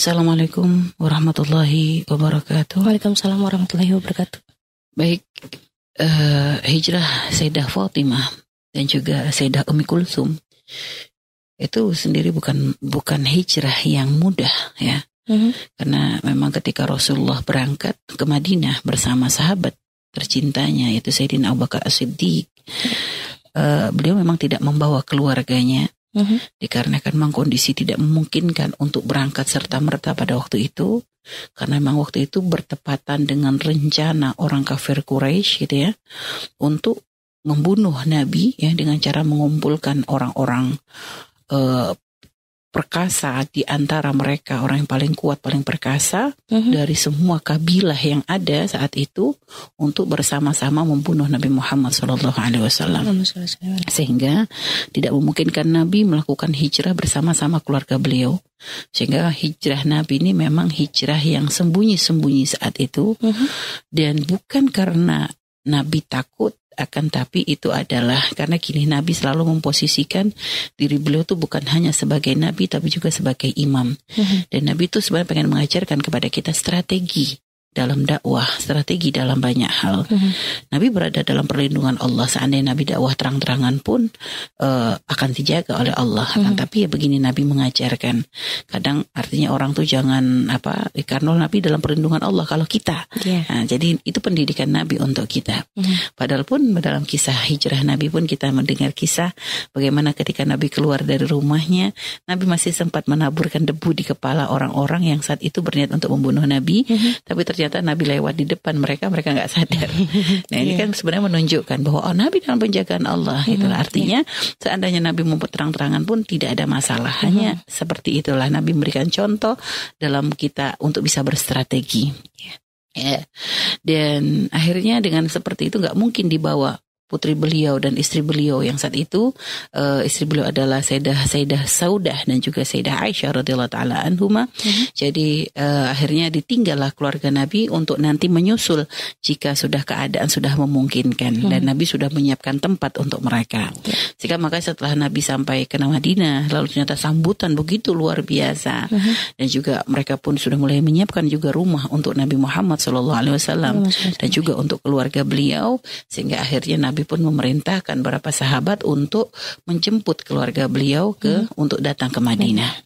Assalamualaikum warahmatullahi wabarakatuh. Waalaikumsalam warahmatullahi wabarakatuh. Baik, uh, hijrah Sayyidah Fatimah dan juga Sayyidah Umi Kulsum itu sendiri bukan bukan hijrah yang mudah ya. Mm-hmm. Karena memang ketika Rasulullah berangkat ke Madinah bersama sahabat tercintanya yaitu Sayyidina Abu Bakar As-Siddiq, uh, beliau memang tidak membawa keluarganya uh-huh. dikarenakan memang kondisi tidak memungkinkan untuk berangkat serta merta pada waktu itu karena memang waktu itu bertepatan dengan rencana orang kafir Quraisy gitu ya untuk membunuh Nabi ya dengan cara mengumpulkan orang-orang uh, perkasa di antara mereka. Orang yang paling kuat paling perkasa uh-huh. dari semua kabilah yang ada saat itu untuk bersama-sama membunuh Nabi Muhammad SAW sehingga tidak memungkinkan Nabi melakukan hijrah bersama-sama keluarga beliau. Sehingga hijrah Nabi ini memang hijrah yang sembunyi-sembunyi saat itu. Uh-huh. dan bukan karena Nabi takut akan tapi itu adalah karena kini Nabi selalu memposisikan diri beliau itu bukan hanya sebagai Nabi tapi juga sebagai imam. Mm-hmm. Dan Nabi itu sebenarnya pengen mengajarkan kepada kita strategi dalam dakwah, strategi dalam banyak hal. Mm-hmm. Nabi berada dalam perlindungan Allah. Seandainya Nabi dakwah terang-terangan pun uh, akan dijaga oleh Allah. Mm-hmm. tapi ya begini Nabi mengajarkan. Kadang artinya orang tuh jangan apa, karena Nabi dalam perlindungan Allah. Kalau kita, yeah. nah, jadi itu pendidikan Nabi untuk kita. Mm-hmm. Padahal pun dalam kisah hijrah Nabi pun kita mendengar kisah bagaimana ketika Nabi keluar dari rumahnya, Nabi masih sempat menaburkan debu di kepala orang-orang yang saat itu berniat untuk membunuh Nabi. Mm-hmm. Tapi ternyata Nabi lewat di depan mereka mereka nggak sadar. Nah ini yeah. kan sebenarnya menunjukkan bahwa oh Nabi dalam penjagaan Allah. Mm-hmm. Itulah artinya yeah. seandainya Nabi membuat terang-terangan pun tidak ada masalah. Mm-hmm. Hanya seperti itulah Nabi memberikan contoh dalam kita untuk bisa berstrategi. Yeah. Ya, dan akhirnya dengan seperti itu nggak mungkin dibawa putri beliau dan istri beliau yang saat itu uh, istri beliau adalah Sayyidah Sayyidah Saudah dan juga Sayyidah Aisyah radhiyallahu taala anhuma. Mm-hmm. Jadi uh, akhirnya ditinggallah keluarga Nabi untuk nanti menyusul jika sudah keadaan sudah memungkinkan mm-hmm. dan Nabi sudah menyiapkan tempat untuk mereka. Yeah. Sehingga maka setelah Nabi sampai ke Madinah lalu ternyata sambutan begitu luar biasa mm-hmm. dan juga mereka pun sudah mulai menyiapkan juga rumah untuk Nabi Muhammad SAW dan juga untuk keluarga beliau sehingga akhirnya Nabi Nabi pun memerintahkan beberapa sahabat untuk menjemput keluarga beliau ke hmm. untuk datang ke Madinah.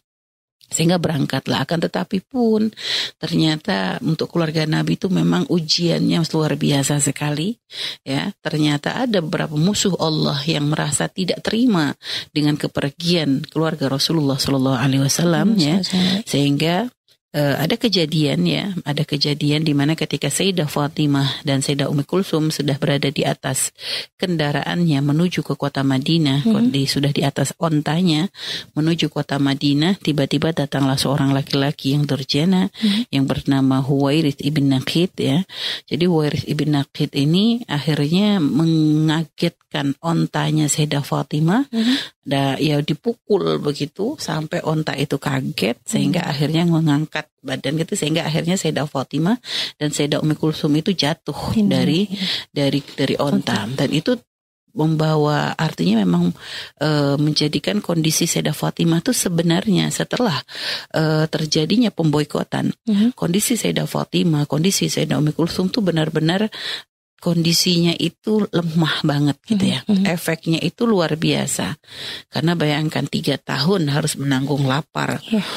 Sehingga berangkatlah akan tetapi pun ternyata untuk keluarga Nabi itu memang ujiannya luar biasa sekali ya. Ternyata ada beberapa musuh Allah yang merasa tidak terima dengan kepergian keluarga Rasulullah Shallallahu alaihi wasallam ya. Sehingga uh, ada kejadian ya, ada kejadian di mana ketika Sayyidah Fatimah dan Sayyidah Umi Kulsum sudah berada di atas kendaraannya menuju ke kota Madinah, hmm. di, sudah di atas ontanya menuju kota Madinah, tiba-tiba datanglah seorang laki-laki yang durjana hmm. yang bernama Huwairith ibn Naqid ya. Jadi Huwairith ibn Naqid ini akhirnya mengagetkan ontanya Sayyidah Fatimah hmm da, ya dipukul begitu sampai onta itu kaget sehingga hmm. akhirnya mengangkat badan gitu sehingga akhirnya Sayyidah Fatimah dan Sayyidah Umi Kulsum itu jatuh Ini. dari dari dari onta dan itu membawa artinya memang e, menjadikan kondisi Sayyidah Fatimah itu sebenarnya setelah e, terjadinya pemboikotan mm-hmm. kondisi Sayyidah Fatimah kondisi Sayyidah Umi Kulsum tuh benar-benar kondisinya itu lemah banget gitu ya. Mm -hmm. Efeknya itu luar biasa. Karena bayangkan tiga tahun harus menanggung lapar. Yeah.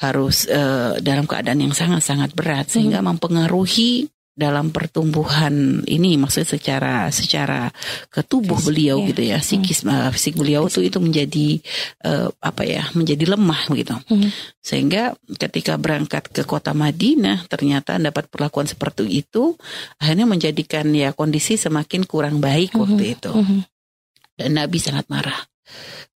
Harus uh, dalam keadaan yang sangat-sangat berat. Sehingga mm -hmm. mempengaruhi dalam pertumbuhan ini maksudnya secara secara ke tubuh Fisik, beliau ya. gitu ya psikis hmm. fisik beliau tuh itu menjadi uh, apa ya menjadi lemah gitu hmm. sehingga ketika berangkat ke kota Madinah ternyata dapat perlakuan seperti itu akhirnya menjadikan ya kondisi semakin kurang baik hmm. waktu itu hmm. dan Nabi sangat marah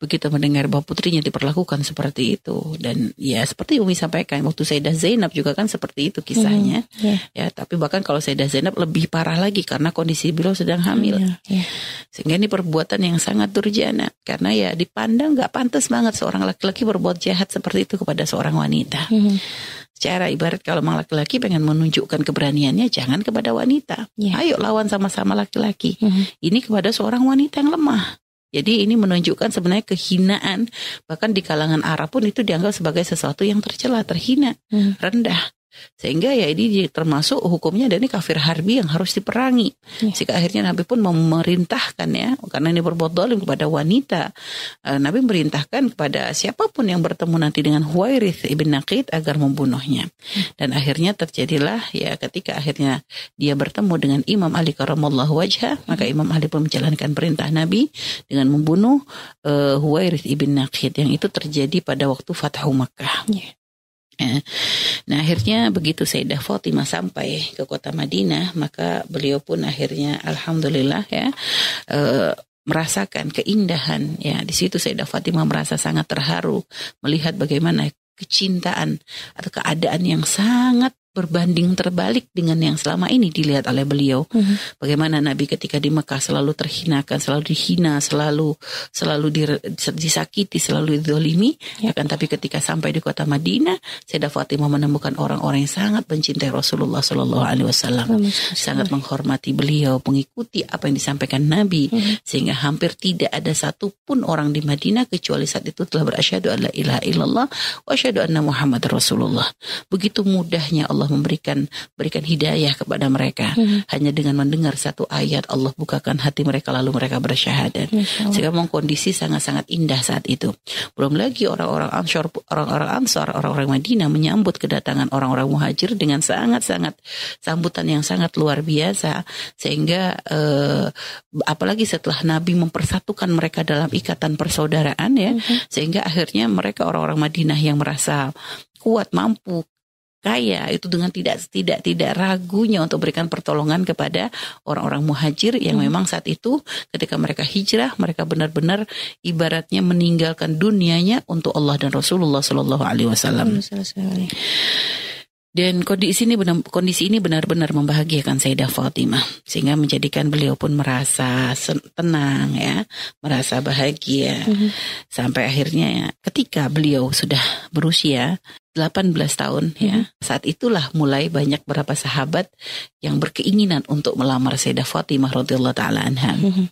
begitu mendengar bahwa putrinya diperlakukan seperti itu dan ya seperti Umi sampaikan waktu Sayyidah Zainab juga kan seperti itu kisahnya mm, yeah. ya tapi bahkan kalau Sayyidah Zainab lebih parah lagi karena kondisi beliau sedang hamil yeah, yeah. sehingga ini perbuatan yang sangat durjana karena ya dipandang nggak pantas banget seorang laki-laki berbuat jahat seperti itu kepada seorang wanita mm. Secara ibarat kalau memang laki-laki pengen menunjukkan keberaniannya jangan kepada wanita. Yeah. Ayo lawan sama-sama laki-laki. Mm -hmm. Ini kepada seorang wanita yang lemah Jadi ini menunjukkan sebenarnya kehinaan bahkan di kalangan Arab pun itu dianggap sebagai sesuatu yang tercela, terhina, hmm. rendah. Sehingga ya ini termasuk hukumnya dan ini kafir harbi yang harus diperangi. Ya. Sehingga akhirnya Nabi pun memerintahkan ya, karena ini berbuat dolim kepada wanita. Uh, Nabi merintahkan kepada siapa pun yang bertemu nanti dengan Huwairith ibn Naqid agar membunuhnya. Hmm. Dan akhirnya terjadilah ya ketika akhirnya dia bertemu dengan Imam Ali karamallahu wajha, hmm. maka Imam Ali pun menjalankan perintah Nabi dengan membunuh uh, Huwairith ibn Naqid yang itu terjadi pada waktu Fathu Makkah. Ya. Ya. Nah akhirnya begitu Sayyidah Fatimah sampai ke kota Madinah maka beliau pun akhirnya Alhamdulillah ya e, merasakan keindahan ya di situ Sayyidah Fatimah merasa sangat terharu melihat bagaimana kecintaan atau keadaan yang sangat berbanding terbalik dengan yang selama ini dilihat oleh beliau. Mm-hmm. Bagaimana Nabi ketika di Mekah selalu terhinakan, selalu dihina, selalu selalu disakiti, selalu didolimi. Yeah. Akan tapi ketika sampai di kota Madinah, Sayyidah Fatimah menemukan orang-orang yang sangat mencintai Rasulullah Shallallahu Alaihi Wasallam, sangat menghormati beliau, mengikuti apa yang disampaikan Nabi, mm-hmm. sehingga hampir tidak ada satupun orang di Madinah kecuali saat itu telah berasyhadu alla ilaha illallah wa asyhadu anna Muhammad Rasulullah. Begitu mudahnya Allah Allah memberikan berikan hidayah kepada mereka. Hmm. Hanya dengan mendengar satu ayat Allah bukakan hati mereka lalu mereka bersyahadat. Sehingga memang kondisi sangat-sangat indah saat itu. Belum lagi orang-orang Ansor, orang-orang Ansar, orang-orang Madinah menyambut kedatangan orang-orang Muhajir dengan sangat-sangat sambutan yang sangat luar biasa sehingga eh, apalagi setelah Nabi mempersatukan mereka dalam ikatan persaudaraan ya, hmm. sehingga akhirnya mereka orang-orang Madinah yang merasa kuat mampu kaya itu dengan tidak tidak tidak ragunya untuk berikan pertolongan kepada orang-orang muhajir yang hmm. memang saat itu ketika mereka hijrah mereka benar-benar ibaratnya meninggalkan dunianya untuk Allah dan Rasulullah Shallallahu Alaihi Wasallam. Dan kondisi ini benar, kondisi ini benar-benar membahagiakan Sayyidah Fatimah sehingga menjadikan beliau pun merasa tenang ya, merasa bahagia. Mm -hmm. Sampai akhirnya ya, ketika beliau sudah berusia 18 tahun mm -hmm. ya. Mm-hmm. Saat itulah mulai banyak beberapa sahabat yang berkeinginan untuk melamar Sayyidah Fatimah radhiyallahu taala anha. Mm -hmm.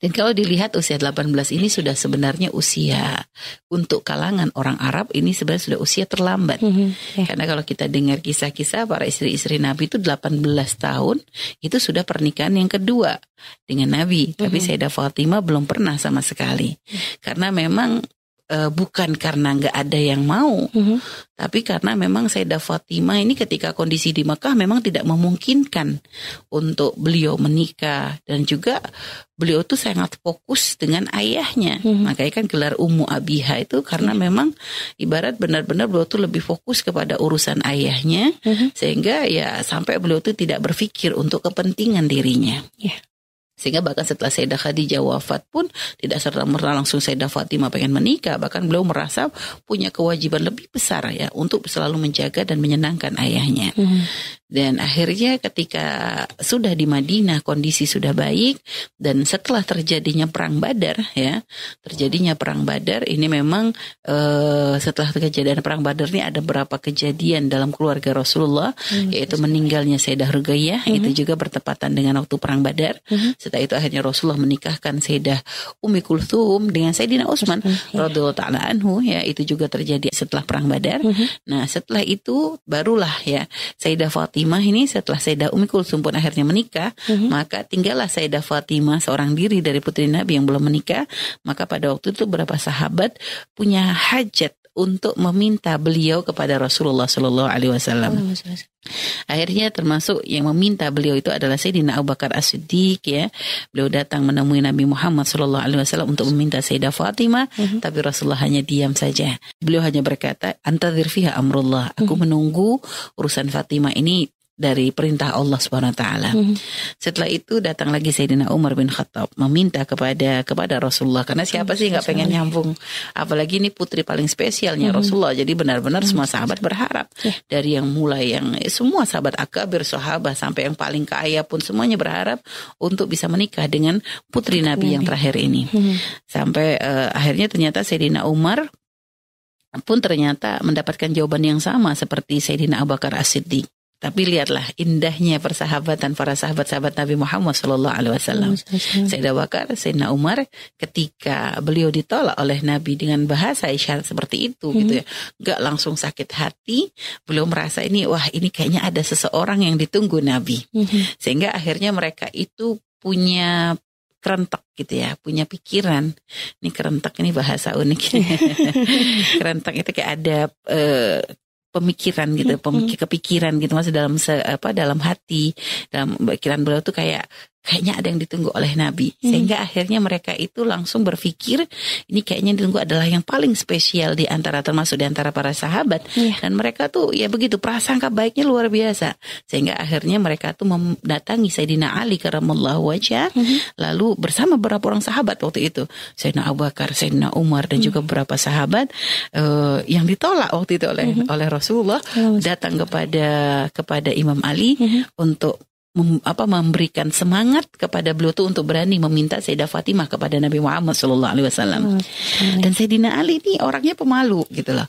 Dan kalau dilihat usia 18 ini sudah sebenarnya usia untuk kalangan orang Arab ini sebenarnya sudah usia terlambat. Mm -hmm, yeah. Karena kalau kita dengar kisah-kisah para istri-istri Nabi itu 18 tahun itu sudah pernikahan yang kedua dengan Nabi. Mm -hmm. Tapi mm-hmm. Sayyidah Fatimah belum pernah sama sekali. Mm -hmm. Karena memang uh, bukan karena nggak ada yang mau, mm-hmm. tapi karena memang Sayyidah Fatimah ini ketika kondisi di Mekah memang tidak memungkinkan untuk beliau menikah dan juga beliau tuh sangat fokus dengan ayahnya. Mm-hmm. Makanya kan gelar Ummu Abiha itu karena mm-hmm. memang ibarat benar-benar beliau tuh lebih fokus kepada urusan ayahnya mm-hmm. sehingga ya sampai beliau tuh tidak berpikir untuk kepentingan dirinya. Yeah. Sehingga bahkan setelah Sayyidah Khadijah wafat pun tidak serta merta langsung Sayyidah Fatimah pengen menikah. Bahkan beliau merasa punya kewajiban lebih besar ya untuk selalu menjaga dan menyenangkan ayahnya. Hmm. Dan akhirnya ketika sudah di Madinah kondisi sudah baik dan setelah terjadinya perang Badar ya, terjadinya perang Badar ini memang uh, setelah kejadian perang Badar ini ada beberapa kejadian dalam keluarga Rasulullah hmm, yaitu meninggalnya Sayyidah Rugayyah hmm. itu juga bertepatan dengan waktu perang Badar. Hmm. Setelah itu akhirnya Rasulullah menikahkan Sayyidah Umi Kulthum dengan Sayyidina Utsman ya. radhiyallahu taala anhu ya itu juga terjadi setelah perang Badar. Hmm. Nah, setelah itu barulah ya Sayyidah Fatimah ini setelah Sayyidah Umi Kulsum pun akhirnya menikah, mm-hmm. maka tinggallah Sayyidah Fatimah seorang diri dari putri Nabi yang belum menikah. Maka pada waktu itu beberapa sahabat punya hajat untuk meminta beliau kepada Rasulullah Shallallahu Alaihi Wasallam. Akhirnya termasuk yang meminta beliau itu adalah Sayyidina Abu Bakar As-Siddiq ya. Beliau datang menemui Nabi Muhammad Shallallahu alaihi wasallam untuk meminta Sayyidah Fatimah, uh mhm. -huh. tapi Rasulullah hanya diam saja. Beliau hanya berkata, "Antadzir fiha amrullah." Aku uh mhm. -huh. menunggu urusan Fatimah ini dari perintah Allah Subhanahu wa taala. Mm -hmm. Setelah itu datang lagi Sayyidina Umar bin Khattab meminta kepada kepada Rasulullah karena siapa sih nggak pengen nyambung apalagi ini putri paling spesialnya mm -hmm. Rasulullah. Jadi benar-benar mm -hmm. semua sahabat berharap yeah. dari yang mulai yang semua sahabat akabir sahabat sampai yang paling kaya pun semuanya berharap untuk bisa menikah dengan putri Nabi, Nabi. yang terakhir ini. Mm -hmm. Sampai uh, akhirnya ternyata Sayyidina Umar pun ternyata mendapatkan jawaban yang sama seperti Sayyidina Abu Bakar As-Siddiq Tapi lihatlah indahnya persahabatan para sahabat-sahabat Nabi Muhammad Shallallahu Alaihi Wasallam. Sayyidah Bakar, Sayyidina Umar, ketika beliau ditolak oleh Nabi dengan bahasa isyarat seperti itu, Hmm. gitu ya, nggak langsung sakit hati. Beliau merasa ini, wah ini kayaknya ada seseorang yang ditunggu Nabi, Mhm. sehingga akhirnya mereka itu punya kerentek gitu ya, punya pikiran. Ini kerentek ini bahasa unik. kerentek itu kayak ada eh, pemikiran gitu, pemikir kepikiran gitu masih dalam se- apa dalam hati, dalam pikiran beliau tuh kayak kayaknya ada yang ditunggu oleh Nabi. Hmm. Sehingga akhirnya mereka itu langsung berpikir ini kayaknya ditunggu adalah yang paling spesial di antara termasuk di antara para sahabat Iya. dan mereka tuh ya begitu prasangka baiknya luar biasa sehingga akhirnya mereka tuh mendatangi Sayyidina Ali karamallahu wajah Mhm. lalu bersama beberapa orang sahabat waktu itu Sayyidina Abu Bakar, Sayyidina Umar dan juga beberapa sahabat eh, yang ditolak waktu itu oleh oleh Rasulullah datang kepada kepada Imam Ali Mhm. untuk mem- apa memberikan semangat kepada beliau tuh untuk berani meminta Sayyidah Fatimah kepada Nabi Muhammad Shallallahu Alaihi Wasallam. Allahumma Dan Sayyidina Ali ini orangnya pemalu gitu loh.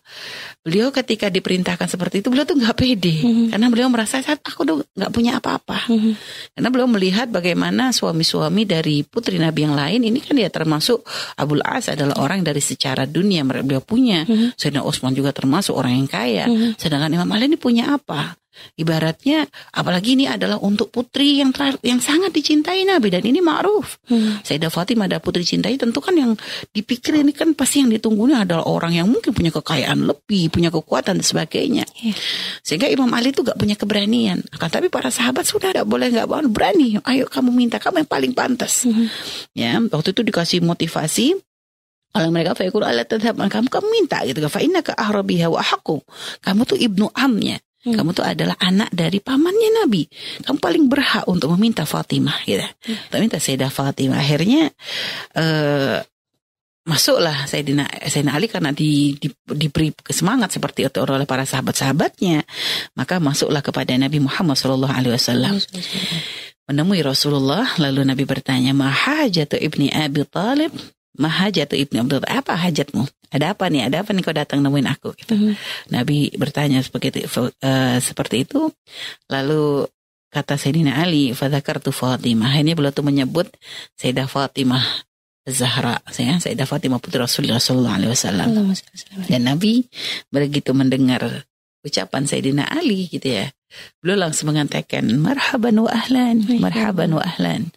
Beliau ketika diperintahkan seperti itu beliau tuh nggak pede Mhm. karena beliau merasa saat aku tuh nggak punya apa-apa. Mhm. Karena beliau melihat bagaimana suami-suami dari putri Nabi yang lain ini kan dia termasuk Abul As adalah orang dari secara dunia mereka beliau punya. Mhm. Sayyidina Utsman juga termasuk orang yang kaya. Mhm. Sedangkan Imam Ali ini punya apa? Ibaratnya apalagi ini adalah untuk putri yang ter- yang sangat dicintai Nabi dan ini ma'ruf. Mhm. Sayyidah Fatimah ada putri cintai tentu kan yang dipikir ini kan pasti yang ditunggunya adalah orang yang mungkin punya kekayaan lebih, punya kekuatan dan sebagainya. Iya. Sehingga Imam Ali itu gak punya keberanian. Akan tapi para sahabat sudah tidak boleh nggak berani. Ayo kamu minta kamu yang paling pantas. Mhm. Ya, waktu itu dikasih motivasi oleh mereka fayaqul ala tadhhab kamu kamu minta gitu kan fa innaka ahrabiha wa ahqqu. Kamu tuh ibnu amnya. Hmm. Kamu tuh adalah anak dari pamannya Nabi. Kamu paling berhak untuk meminta Fatimah gitu. Untuk minta Sayyidah Fatimah. Akhirnya eh masuklah Sayyidina, Sayyidina Ali karena di, di, diberi semangat seperti itu oleh para sahabat-sahabatnya. Maka masuklah kepada Nabi Muhammad Shallallahu Alaihi Wasallam menemui Rasulullah lalu Nabi bertanya mahajatu ibni Abi Talib mahajatu ibni Abi Talib apa hajatmu? Ada apa nih? Ada apa nih kau datang nemuin aku gitu. Mhm. Nabi bertanya seperti itu, eh, seperti itu. Lalu kata Sayyidina Ali fadzakartu Fatimah. Ini beliau tuh menyebut Sayyidah Fatimah Zahra saya Sayyidah Fatimah putri Rasulullah Sallallahu Alaihi Wasallam. Dan Nabi begitu mendengar ucapan Sayyidina Ali gitu ya. Beliau langsung mengatakan marhaban wa ahlan, marhaban wa ahlan.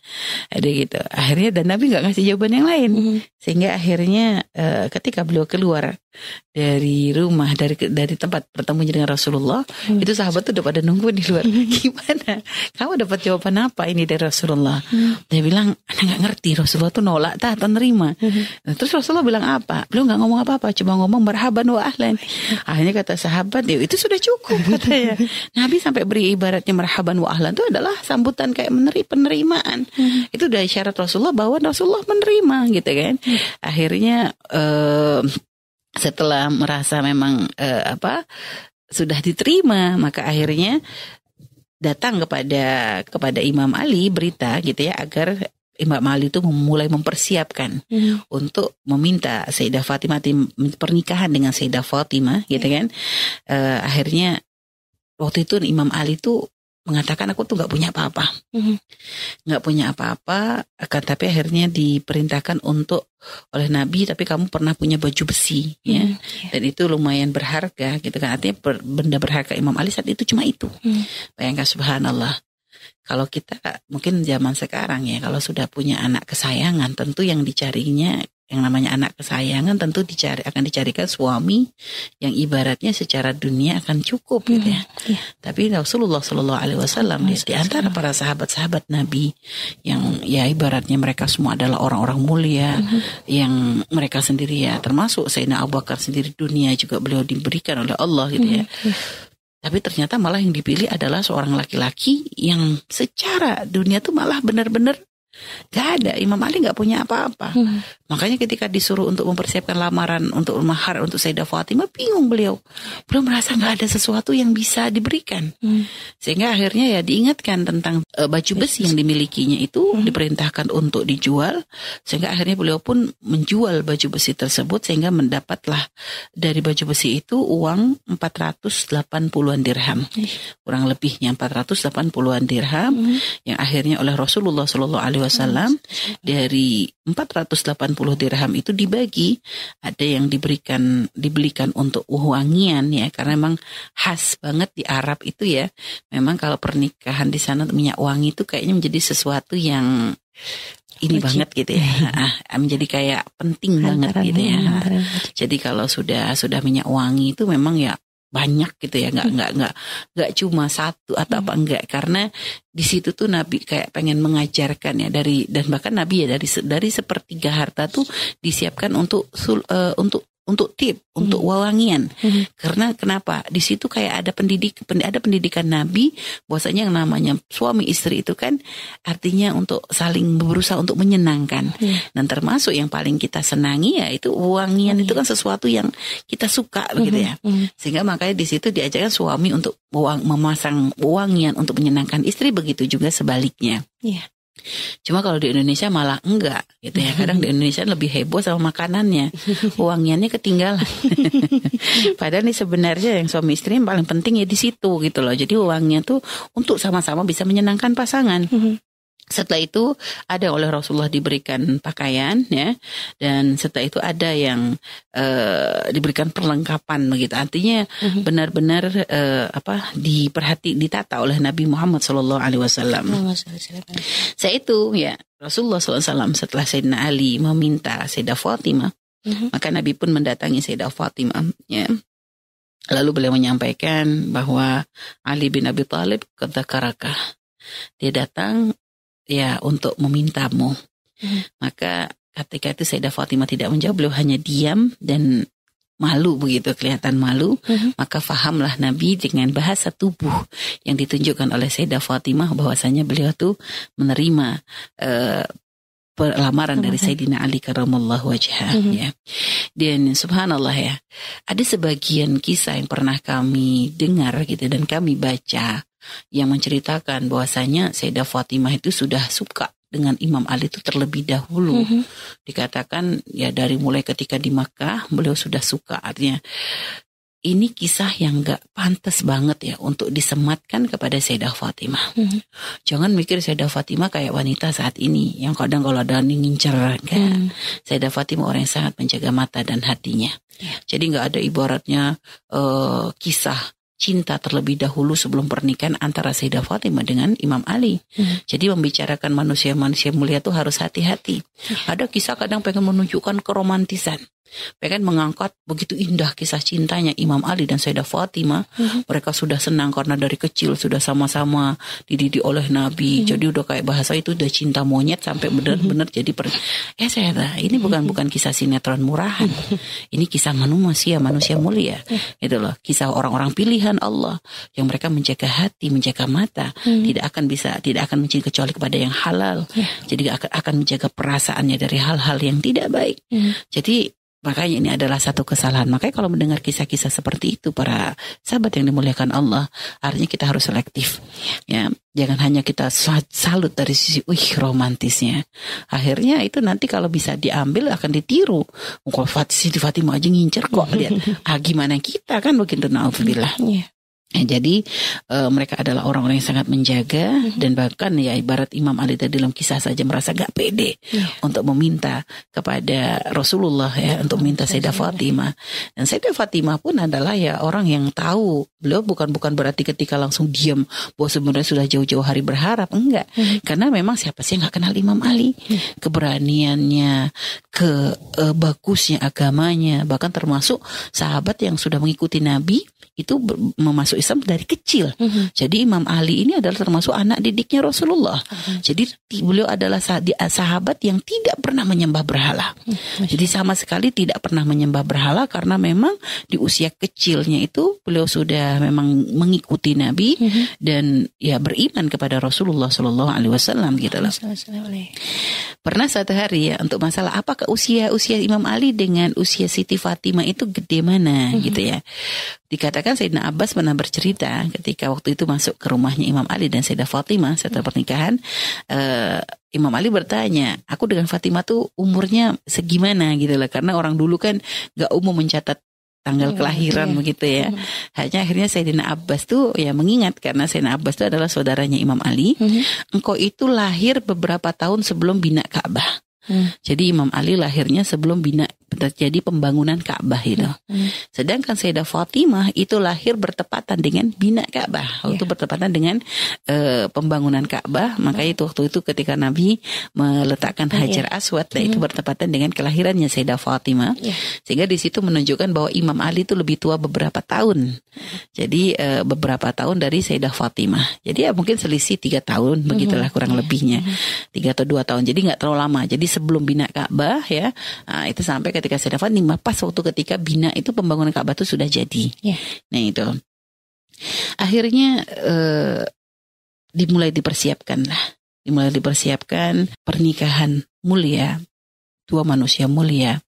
Ada gitu. Akhirnya dan Nabi nggak ngasih jawaban yang lain. Mhm. Sehingga akhirnya eh, ketika beliau keluar dari rumah dari dari tempat bertemu dengan Rasulullah, Hmm. itu sahabat tuh udah pada nunggu di luar. Gimana? Kamu dapat jawaban apa ini dari Rasulullah? Hmm. Dia bilang, "Anda nggak ngerti Rasulullah tuh nolak tak atau nerima." Mhm. Nah, terus Rasulullah bilang apa? Beliau nggak ngomong apa-apa, cuma ngomong marhaban wa ahlan. Akhirnya kata sahabat, ya itu sudah cukup katanya. Nabi sampai beri ibaratnya marhaban wa ahlan itu adalah sambutan kayak meneri penerimaan. Itu udah isyarat Rasulullah bahwa Rasulullah menerima gitu kan. Akhirnya eh, setelah merasa memang eh, apa sudah diterima, maka akhirnya datang kepada kepada Imam Ali berita gitu ya agar Imam Ali itu memulai mempersiapkan Mhm. untuk meminta Sayyidah Fatimah tim- pernikahan dengan Sayyidah Fatimah gitu kan. Eh, akhirnya waktu itu Imam Ali tuh mengatakan aku tuh nggak punya apa-apa, Mhm. nggak punya apa-apa, akan tapi akhirnya diperintahkan untuk oleh Nabi, tapi kamu pernah punya baju besi, ya, Mhm. Iya. dan itu lumayan berharga, gitu kan? Artinya benda berharga Imam Ali saat itu cuma itu. Mhm. Bayangkan Subhanallah. Kalau kita mungkin zaman sekarang ya, kalau sudah punya anak kesayangan, tentu yang dicarinya yang namanya anak kesayangan tentu dicari akan dicarikan suami yang ibaratnya secara dunia akan cukup gitu ya. Iya. Tapi Rasulullah Shallallahu Alaihi Wasallam di, di antara para sahabat-sahabat Nabi yang ya ibaratnya mereka semua adalah orang-orang mulia yang mereka sendiri ya termasuk Sayyidina Abu Bakar sendiri dunia juga beliau diberikan oleh Allah gitu ya. Tapi ternyata malah yang dipilih adalah seorang laki-laki yang secara dunia tuh malah benar-benar gak ada. Imam Ali gak punya apa-apa. Mhm. Makanya ketika disuruh untuk mempersiapkan lamaran untuk mahar untuk Sayyidah Fatimah bingung beliau. Beliau merasa nggak ada sesuatu yang bisa diberikan. Hmm. Sehingga akhirnya ya diingatkan tentang uh, baju besi yang dimilikinya itu hmm. diperintahkan untuk dijual sehingga akhirnya beliau pun menjual baju besi tersebut sehingga mendapatlah dari baju besi itu uang 480-an dirham. Kurang lebihnya 480-an dirham hmm. yang akhirnya oleh Rasulullah Shallallahu alaihi wasallam hmm. dari 480 dirham itu dibagi ada yang diberikan dibelikan untuk wangian ya karena memang khas banget di Arab itu ya. Memang kalau pernikahan di sana minyak wangi itu kayaknya menjadi sesuatu yang ini Wajib. banget gitu ya. Menjadi kayak penting banget gitu ya. jadi kalau sudah sudah minyak wangi itu memang ya banyak gitu ya nggak nggak nggak nggak cuma satu atau apa enggak karena di situ tuh Nabi kayak pengen mengajarkan ya dari dan bahkan Nabi ya dari dari sepertiga harta tuh disiapkan untuk uh, untuk untuk tip, hmm. untuk wawangian. Hmm. Karena kenapa? Di situ kayak ada pendidik ada pendidikan Nabi bahwasanya yang namanya suami istri itu kan artinya untuk saling berusaha untuk menyenangkan. Hmm. Dan termasuk yang paling kita senangi ya itu wangian hmm. itu kan sesuatu yang kita suka hmm. begitu ya. Hmm. Sehingga makanya di situ diajarkan suami untuk memasang wangian untuk menyenangkan istri begitu juga sebaliknya. Yeah. Cuma kalau di Indonesia malah enggak gitu ya. Kadang di Indonesia lebih heboh sama makanannya. Uangnya ketinggalan. Padahal nih sebenarnya yang suami istri yang paling penting ya di situ gitu loh. Jadi uangnya tuh untuk sama-sama bisa menyenangkan pasangan. Setelah itu ada oleh Rasulullah diberikan pakaian ya dan setelah itu ada yang uh, diberikan perlengkapan begitu artinya mhm. benar-benar uh, apa diperhati ditata oleh Nabi Muhammad Shallallahu Alaihi Wasallam. Saya itu ya Rasulullah SAW setelah Sayyidina Ali meminta Sayyidah Fatimah mhm. maka Nabi pun mendatangi Sayyidah Fatimah ya lalu beliau menyampaikan bahwa Ali bin Abi Thalib kata karakah dia datang ya untuk memintamu. Hmm. Maka ketika itu Sayyidah Fatimah tidak menjawab, beliau hanya diam dan malu begitu kelihatan malu hmm. maka fahamlah Nabi dengan bahasa tubuh yang ditunjukkan oleh Sayyidah Fatimah bahwasanya beliau tuh menerima uh, lamaran dari Sayyidina Ali karamallahu wajhah mm-hmm. ya. Dan subhanallah ya, ada sebagian kisah yang pernah kami dengar gitu dan kami baca yang menceritakan bahwasanya Sayyidah Fatimah itu sudah suka dengan Imam Ali itu terlebih dahulu. Mm -hmm. Dikatakan ya dari mulai ketika di Makkah beliau sudah suka artinya ini kisah yang gak pantas banget ya untuk disematkan kepada Sayyidah Fatimah. Mm -hmm. Jangan mikir Sayyidah Fatimah kayak wanita saat ini yang kadang kalau ada ngincer kan. Mm. Sayyidah Fatimah orang yang sangat menjaga mata dan hatinya. Yeah. Jadi nggak ada ibaratnya uh, kisah cinta terlebih dahulu sebelum pernikahan antara Sayyidah Fatimah dengan Imam Ali. Hmm. Jadi membicarakan manusia-manusia mulia itu harus hati-hati. Hmm. Ada kisah kadang pengen menunjukkan keromantisan pengen mengangkat begitu indah kisah cintanya Imam Ali dan Sayyidah Fatimah. Mm-hmm. Mereka sudah senang karena dari kecil sudah sama-sama dididik oleh Nabi. Mm-hmm. Jadi udah kayak bahasa itu udah cinta monyet sampai benar-benar mm-hmm. jadi per eh saya ini bukan bukan kisah sinetron murahan. Ini kisah manusia, manusia mulia. Itu loh, kisah orang-orang pilihan Allah yang mereka menjaga hati, menjaga mata, tidak akan bisa tidak akan mencintai kecuali kepada yang halal. Jadi akan akan menjaga perasaannya dari hal-hal yang tidak baik. Jadi Makanya ini adalah satu kesalahan. Makanya kalau mendengar kisah-kisah seperti itu para sahabat yang dimuliakan Allah, artinya kita harus selektif. Ya, jangan hanya kita salut dari sisi wih romantisnya. Akhirnya itu nanti kalau bisa diambil akan ditiru. Kalau Fatih Fatimah aja ngincer kok lihat. Ah gimana kita kan begitu naudzubillah. Yeah. Ya, jadi uh, mereka adalah orang-orang yang sangat menjaga mm-hmm. dan bahkan ya ibarat Imam Ali tadi dalam kisah saja merasa gak pede yeah. untuk meminta kepada Rasulullah ya untuk minta Sayyidah Fatimah dan Sayyidah Fatimah pun adalah ya orang yang tahu beliau bukan bukan berarti ketika langsung diam bahwa sebenarnya sudah jauh-jauh hari berharap enggak mm-hmm. karena memang siapa sih yang gak kenal Imam Ali mm-hmm. keberaniannya ke uh, bagusnya agamanya bahkan termasuk sahabat yang sudah mengikuti Nabi itu memasuk Islam dari kecil. Mm-hmm. Jadi Imam Ali ini adalah termasuk anak didiknya Rasulullah. Mm-hmm. Jadi beliau adalah sahabat yang tidak pernah menyembah berhala. Mm-hmm. Jadi sama sekali tidak pernah menyembah berhala karena memang di usia kecilnya itu beliau sudah memang mengikuti Nabi mm-hmm. dan ya beriman kepada Rasulullah Shallallahu Alaihi Wasallam gitu loh. Pernah satu hari ya untuk masalah apakah usia usia Imam Ali dengan usia Siti Fatimah itu gede mana mm-hmm. gitu ya. Dikatakan Sayyidina Abbas pernah bercerita ketika waktu itu masuk ke rumahnya Imam Ali dan Sayyidah Fatimah setelah pernikahan uh, Imam Ali bertanya, aku dengan Fatimah tuh umurnya segimana gitu lah karena orang dulu kan gak umum mencatat tanggal hmm, kelahiran iya. begitu ya. Hmm. Hanya akhirnya Sayyidina Abbas tuh ya mengingat karena Sayyidina Abbas itu adalah saudaranya Imam Ali. Hmm. Engkau itu lahir beberapa tahun sebelum bina Ka'bah. Hmm. Jadi Imam Ali lahirnya sebelum bina terjadi pembangunan Ka'bah itu. Hmm. Sedangkan Sayyidah Fatimah itu lahir bertepatan dengan bina Ka'bah. Waktu yeah. bertepatan dengan uh, pembangunan Ka'bah, maka itu waktu itu ketika Nabi meletakkan. Hajar Aswad, yeah. itu bertepatan dengan kelahirannya Sayyidah Fatimah. Yeah. Sehingga di situ menunjukkan bahwa Imam Ali itu lebih tua beberapa tahun. Jadi uh, beberapa tahun dari Sayyidah Fatimah. Jadi ya mungkin selisih tiga tahun, begitulah kurang yeah. lebihnya. Tiga atau dua tahun. Jadi nggak terlalu lama. Jadi sebelum bina Ka'bah ya, nah, itu sampai ketika saya Fatimah pas waktu ketika bina itu pembangunan Ka'bah itu sudah jadi. Yeah. Nah itu. Akhirnya eh, dimulai dipersiapkan lah. Dimulai dipersiapkan pernikahan mulia. Dua manusia mulia.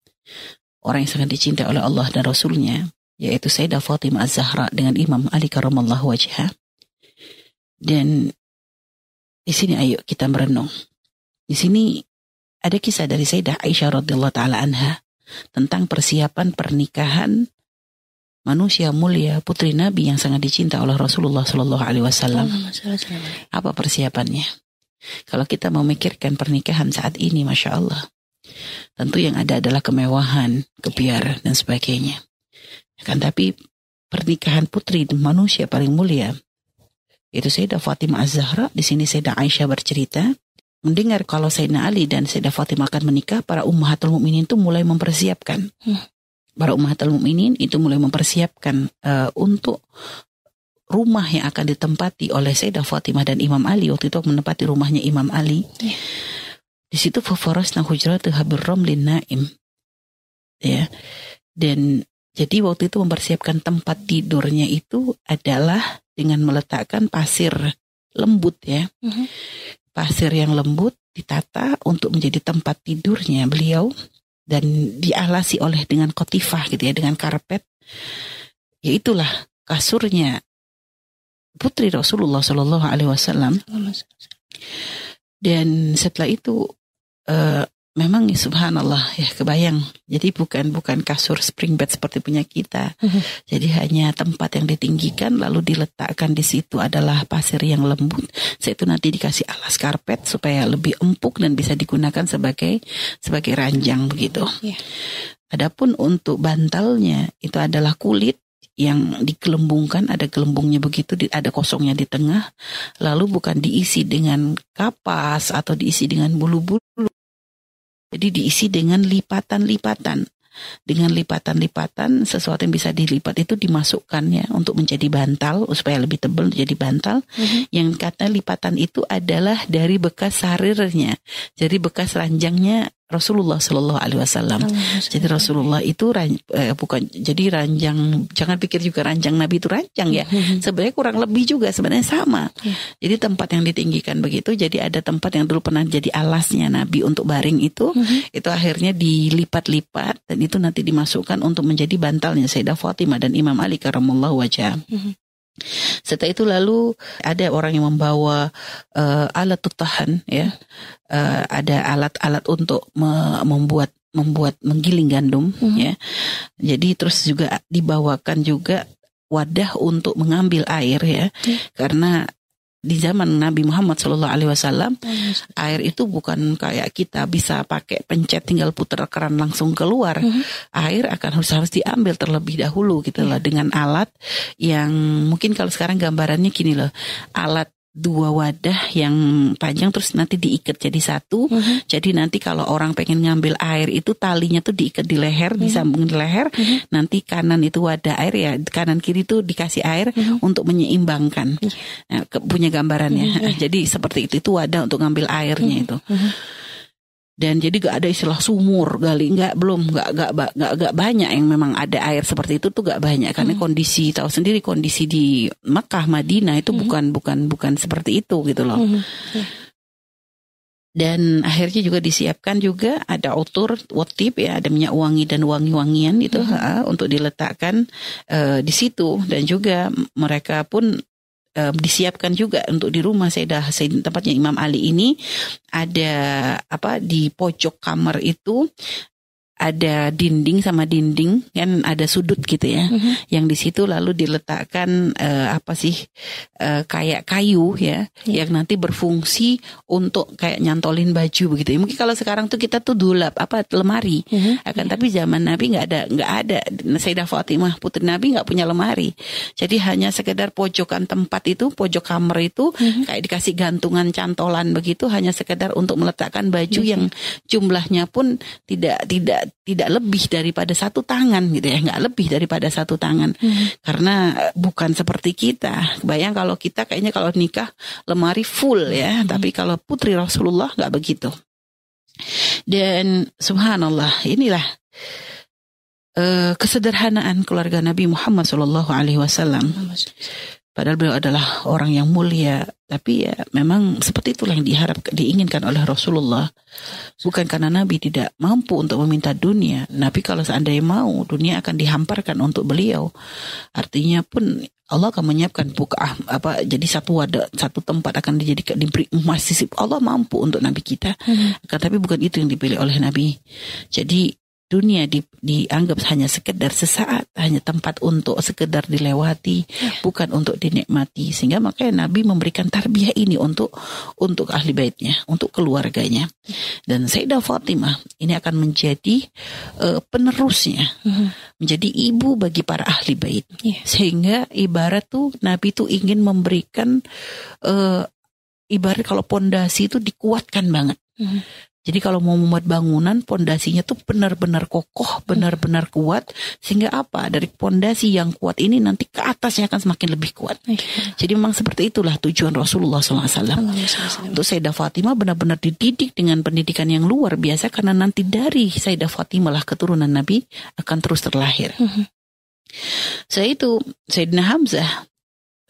Orang yang sangat dicintai oleh Allah dan Rasulnya. Yaitu Sayyidah Fatimah Az-Zahra dengan Imam Ali Karamallahu Wajah. Dan di sini ayo kita merenung. Di sini ada kisah dari Sayyidah Aisyah radhiyallahu taala anha tentang persiapan pernikahan manusia mulia putri Nabi yang sangat dicinta oleh Rasulullah Shallallahu Alaihi Wasallam. Apa persiapannya? Kalau kita memikirkan pernikahan saat ini, masya Allah, tentu yang ada adalah kemewahan, kebiaran dan sebagainya. Kan tapi pernikahan putri manusia paling mulia itu Sayyidah Fatimah Az-Zahra. Di sini Sayyidah Aisyah bercerita mendengar kalau Sayyidina Ali dan Sayyidah Fatimah akan menikah, para ummahatul mukminin itu mulai mempersiapkan. Hmm. Para ummahatul mukminin itu mulai mempersiapkan uh, untuk rumah yang akan ditempati oleh Sayyidah Fatimah dan Imam Ali waktu itu menempati rumahnya Imam Ali. Yeah. Di situ fafarasna hujratu habirram naim. Ya. Dan jadi waktu itu mempersiapkan tempat tidurnya itu adalah dengan meletakkan pasir lembut ya. Mm -hmm pasir yang lembut ditata untuk menjadi tempat tidurnya beliau dan dialasi oleh dengan kotifah gitu ya dengan karpet. Ya itulah kasurnya putri Rasulullah Shallallahu Alaihi Wasallam. Dan setelah itu uh, memang subhanallah ya kebayang. Jadi bukan bukan kasur spring bed seperti punya kita. Mm-hmm. Jadi hanya tempat yang ditinggikan lalu diletakkan di situ adalah pasir yang lembut. Saya itu nanti dikasih alas karpet supaya lebih empuk dan bisa digunakan sebagai sebagai ranjang begitu. Yeah. Adapun untuk bantalnya itu adalah kulit yang dikelembungkan ada gelembungnya begitu ada kosongnya di tengah lalu bukan diisi dengan kapas atau diisi dengan bulu-bulu jadi diisi dengan lipatan-lipatan. Dengan lipatan-lipatan sesuatu yang bisa dilipat itu dimasukkan ya untuk menjadi bantal supaya lebih tebal jadi bantal. Mm-hmm. Yang kata lipatan itu adalah dari bekas sarirnya. Jadi bekas ranjangnya Rasulullah Shallallahu Alaihi Wasallam. Jadi Rasulullah itu eh, bukan jadi ranjang. Jangan pikir juga ranjang Nabi itu ranjang ya. Mm-hmm. Sebenarnya kurang lebih juga sebenarnya sama. Yeah. Jadi tempat yang ditinggikan begitu. Jadi ada tempat yang dulu pernah jadi alasnya Nabi untuk baring itu. Mm-hmm. Itu akhirnya dilipat-lipat dan itu nanti dimasukkan untuk menjadi bantalnya Sayyidah Fatimah dan Imam Ali karamallahu wajah. Mm-hmm. Setelah itu lalu ada orang yang membawa uh, alat tutahan ya, uh, ada alat-alat untuk me membuat membuat menggiling gandum hmm. ya. Jadi terus juga dibawakan juga wadah untuk mengambil air ya, hmm. karena di zaman Nabi Muhammad Shallallahu Alaihi Wasallam air itu bukan kayak kita bisa pakai pencet tinggal putar keran langsung keluar mm -hmm. air akan harus harus diambil terlebih dahulu gitu yeah. loh dengan alat yang mungkin kalau sekarang gambarannya gini loh alat dua wadah yang panjang terus nanti diikat jadi satu. Mhm. Jadi nanti kalau orang pengen ngambil air itu talinya tuh diikat di leher, disambungin di leher. Mhm. Nanti kanan itu wadah air ya, kanan kiri tuh dikasih air Mhm. untuk menyeimbangkan. Iya. Nah, ke- punya gambarannya. Mhm. Jadi seperti itu itu wadah untuk ngambil airnya itu. Mhm. Dan jadi gak ada istilah sumur gali nggak belum nggak nggak nggak nggak banyak yang memang ada air seperti itu tuh gak banyak karena Mhm. kondisi tahu sendiri kondisi di Mekah Madinah itu Mhm. bukan bukan bukan seperti itu gitu loh. Mhm. Dan akhirnya juga disiapkan juga ada otur, wotip ya, ada minyak wangi dan wangi-wangian itu ha, untuk diletakkan eh, di situ dan juga mereka pun eh, disiapkan juga untuk di rumah. Sayyidah Sayyid tempatnya Imam Ali ini. Ada apa di pojok kamar itu ada dinding sama dinding kan ada sudut gitu ya Mhm. yang di situ lalu diletakkan eh, apa sih eh, kayak kayu ya Iya. yang nanti berfungsi untuk kayak nyantolin baju begitu ya. Mungkin kalau sekarang tuh kita tuh dulap apa lemari Mhm. akan tapi zaman Nabi nggak ada nggak ada Sayyidah Fatimah putri Nabi nggak punya lemari jadi hanya sekedar pojokan tempat itu pojok kamar itu Mhm. kayak dikasih gantungan cantolan begitu hanya sekedar untuk meletakkan baju Iya. yang jumlahnya pun tidak tidak tidak lebih daripada satu tangan gitu ya. Nggak lebih daripada satu tangan. Mhm. karena eh, bukan seperti kita. Bayang kalau kita kayaknya kalau nikah lemari full ya. Hmm. tapi kalau putri Rasulullah nggak begitu. Dan subhanallah inilah eh, kesederhanaan keluarga Nabi Muhammad Shallallahu Alaihi Wasallam Padahal beliau adalah orang yang mulia, tapi ya memang seperti itulah yang diharap diinginkan oleh Rasulullah. Bukan karena Nabi tidak mampu untuk meminta dunia, Nabi kalau seandainya mau, dunia akan dihamparkan untuk beliau. Artinya pun Allah akan menyiapkan buka apa jadi satu wadah satu tempat akan dijadikan diberi emas sisip Allah mampu untuk Nabi kita. Akan tapi bukan itu yang dipilih oleh Nabi jadi dunia di- dianggap hanya sekedar sesaat hanya tempat untuk sekedar dilewati bukan untuk dinikmati sehingga makanya Nabi memberikan tarbiyah ini untuk untuk ahli baitnya untuk keluarganya dan Sayyidah Fatimah ini akan menjadi eh, penerusnya Mhm. menjadi ibu bagi para ahli bait Iya. sehingga ibarat tuh Nabi tuh ingin memberikan eh, ibarat kalau pondasi itu dikuatkan banget Mhm. Jadi kalau mau membuat bangunan pondasinya tuh benar-benar kokoh benar-benar kuat sehingga apa dari pondasi yang kuat ini nanti ke atasnya akan semakin lebih kuat Iya. jadi memang seperti itulah tujuan Rasulullah SAW untuk Sayyidah Fatimah benar-benar dididik dengan pendidikan yang luar biasa karena nanti dari Sayyidah Fatimah lah keturunan Nabi akan terus terlahir. Mhm. Setelah itu Sayyidina Hamzah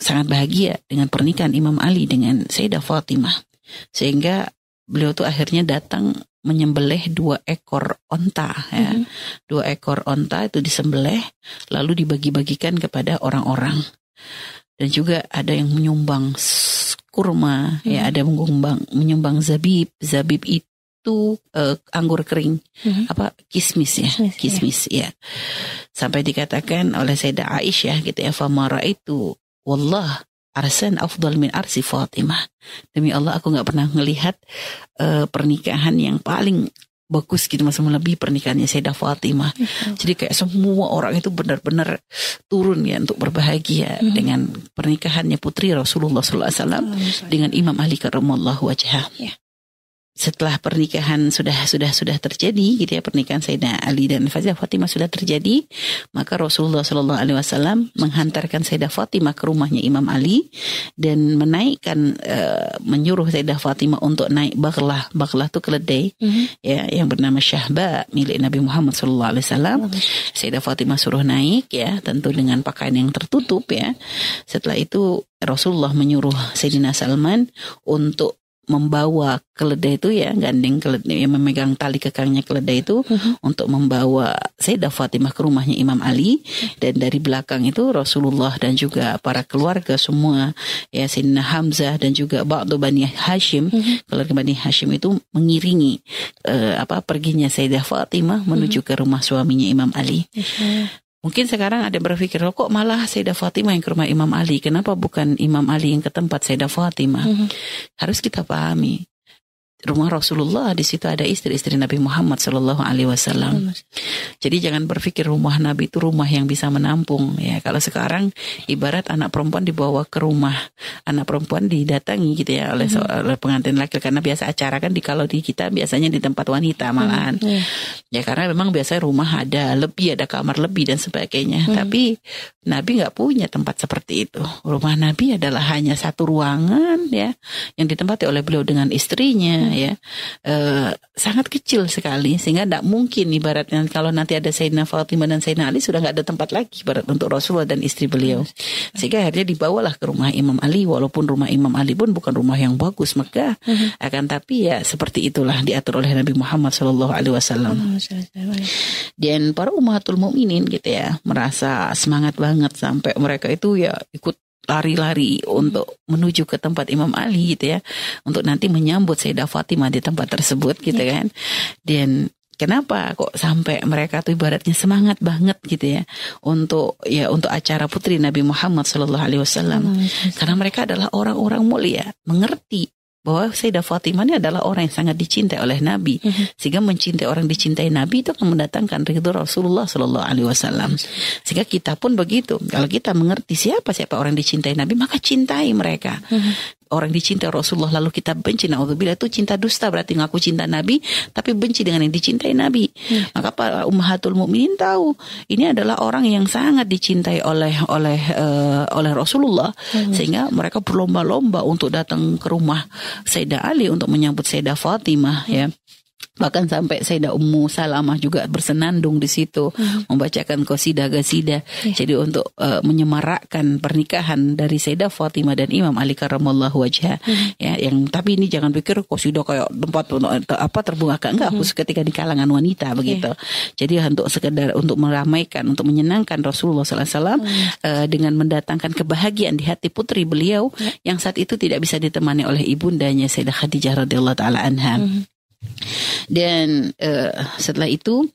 sangat bahagia dengan pernikahan Imam Ali dengan Sayyidah Fatimah. Sehingga beliau tuh akhirnya datang menyembelih dua ekor onta ya. Mhm. Dua ekor onta itu disembelih lalu dibagi-bagikan kepada orang-orang. Dan juga ada yang menyumbang kurma, ya Mhm. ada menyumbang menyumbang zabib. Zabib itu eh, anggur kering, Mhm. apa kismis ya, Kismis, ya. kismis ya. Sampai dikatakan oleh Sayyidah Aisyah gitu ya, famara itu wallah arsan afdal min arsi Fatimah. Demi Allah aku nggak pernah ngelihat eh, pernikahan yang paling bagus gitu mas lebih pernikahannya Sayyidah Fatimah. Jadi kayak semua orang itu benar-benar turun ya untuk berbahagia Mhm. dengan pernikahannya putri Rasulullah SAW Allahumma shalli. dengan Imam Ali karramallahu wajhah. Ya. Setelah pernikahan sudah sudah sudah terjadi gitu ya pernikahan Sayyidina Ali dan Sayyidah Fatimah sudah terjadi, maka Rasulullah Shallallahu alaihi wasallam menghantarkan Sayyidah Fatimah ke rumahnya Imam Ali dan menaikkan eh, menyuruh Sayyidah Fatimah untuk naik baghlah. Baghlah itu keledai Mhm. ya yang bernama Syahba milik Nabi Muhammad Shallallahu alaihi wasallam. Sayyidah Fatimah suruh naik ya, tentu dengan pakaian yang tertutup ya. Setelah itu Rasulullah menyuruh Sayyidina Salman untuk membawa keledai itu ya, gandeng keledai yang memegang tali kekangnya keledai itu Mhm. untuk membawa Sayyidah Fatimah ke rumahnya Imam Ali dan dari belakang itu Rasulullah dan juga para keluarga semua ya Sayyidina Hamzah dan juga Ba'du Bani Hashim Mhm. keluarga Bani Hashim itu mengiringi eh, apa perginya Sayyidah Fatimah menuju ke rumah suaminya Imam Ali. Insya Mungkin sekarang ada berpikir, "Loh, kok malah Sayyidah Fatimah yang ke rumah Imam Ali? Kenapa bukan Imam Ali yang ke tempat Sayyidah Fatimah? Mhm. Harus kita pahami. Rumah Rasulullah di situ ada istri-istri Nabi Muhammad Shallallahu Alaihi Wasallam. Jadi jangan berpikir rumah Nabi itu rumah yang bisa menampung ya. Kalau sekarang ibarat anak perempuan dibawa ke rumah, anak perempuan didatangi gitu ya oleh, hmm. oleh pengantin laki karena biasa acara kan di kalau di kita biasanya di tempat wanita malahan. Hmm. Ya karena memang biasanya rumah ada lebih ada kamar lebih dan sebagainya. Hmm. Tapi Nabi nggak punya tempat seperti itu. Rumah Nabi adalah hanya satu ruangan ya yang ditempati oleh beliau dengan istrinya ya. E, sangat kecil sekali sehingga tidak mungkin ibaratnya kalau nanti ada Sayyidina Fatimah dan Sayyidina Ali sudah nggak ada tempat lagi ibarat untuk Rasulullah dan istri beliau. Sehingga akhirnya dibawalah ke rumah Imam Ali walaupun rumah Imam Ali pun bukan rumah yang bagus megah. Hmm. akan tapi ya seperti itulah diatur oleh Nabi Muhammad Shallallahu Alaihi Wasallam. Dan para umatul mukminin gitu ya merasa semangat banget sampai mereka itu ya ikut lari-lari untuk menuju ke tempat Imam Ali gitu ya. Untuk nanti menyambut Sayyidah Fatimah di tempat tersebut gitu yeah. kan. Dan kenapa kok sampai mereka tuh ibaratnya semangat banget gitu ya. Untuk ya untuk acara putri Nabi Muhammad Shallallahu Alaihi Wasallam. Karena mereka adalah orang-orang mulia mengerti bahwa Sayyidah Fatimah ini adalah orang yang sangat dicintai oleh Nabi. Mm-hmm. sehingga mencintai orang dicintai Nabi itu akan mendatangkan ridho Rasulullah Shallallahu Alaihi Wasallam. Sehingga kita pun begitu. Kalau kita mengerti siapa siapa orang dicintai Nabi maka cintai mereka. Mm-hmm orang dicintai Rasulullah lalu kita benci naudzubillah itu cinta dusta berarti ngaku cinta Nabi tapi benci dengan yang dicintai Nabi. Hmm. Maka para ummahatul mukminin tahu ini adalah orang yang sangat dicintai oleh oleh uh, oleh Rasulullah hmm. sehingga mereka berlomba-lomba untuk datang ke rumah Sayyidah Ali untuk menyambut Sayyidah Fatimah hmm. ya bahkan sampai Sayyidah Ummu Salamah juga bersenandung di situ hmm. membacakan qasidah gasidah yeah. jadi untuk uh, menyemarakkan pernikahan dari Sayyidah Fatimah dan Imam Ali karramallahu wajah hmm. ya yang tapi ini jangan pikir qasidah kayak tempat apa terbunga enggak hmm. khusus ketika di kalangan wanita begitu yeah. jadi untuk sekedar untuk meramaikan untuk menyenangkan Rasulullah SAW hmm. uh, dengan mendatangkan kebahagiaan di hati putri beliau yeah. yang saat itu tidak bisa ditemani oleh ibundanya Sayyidah Khadijah radhiyallahu taala anha hmm. Dan uh, setelah itu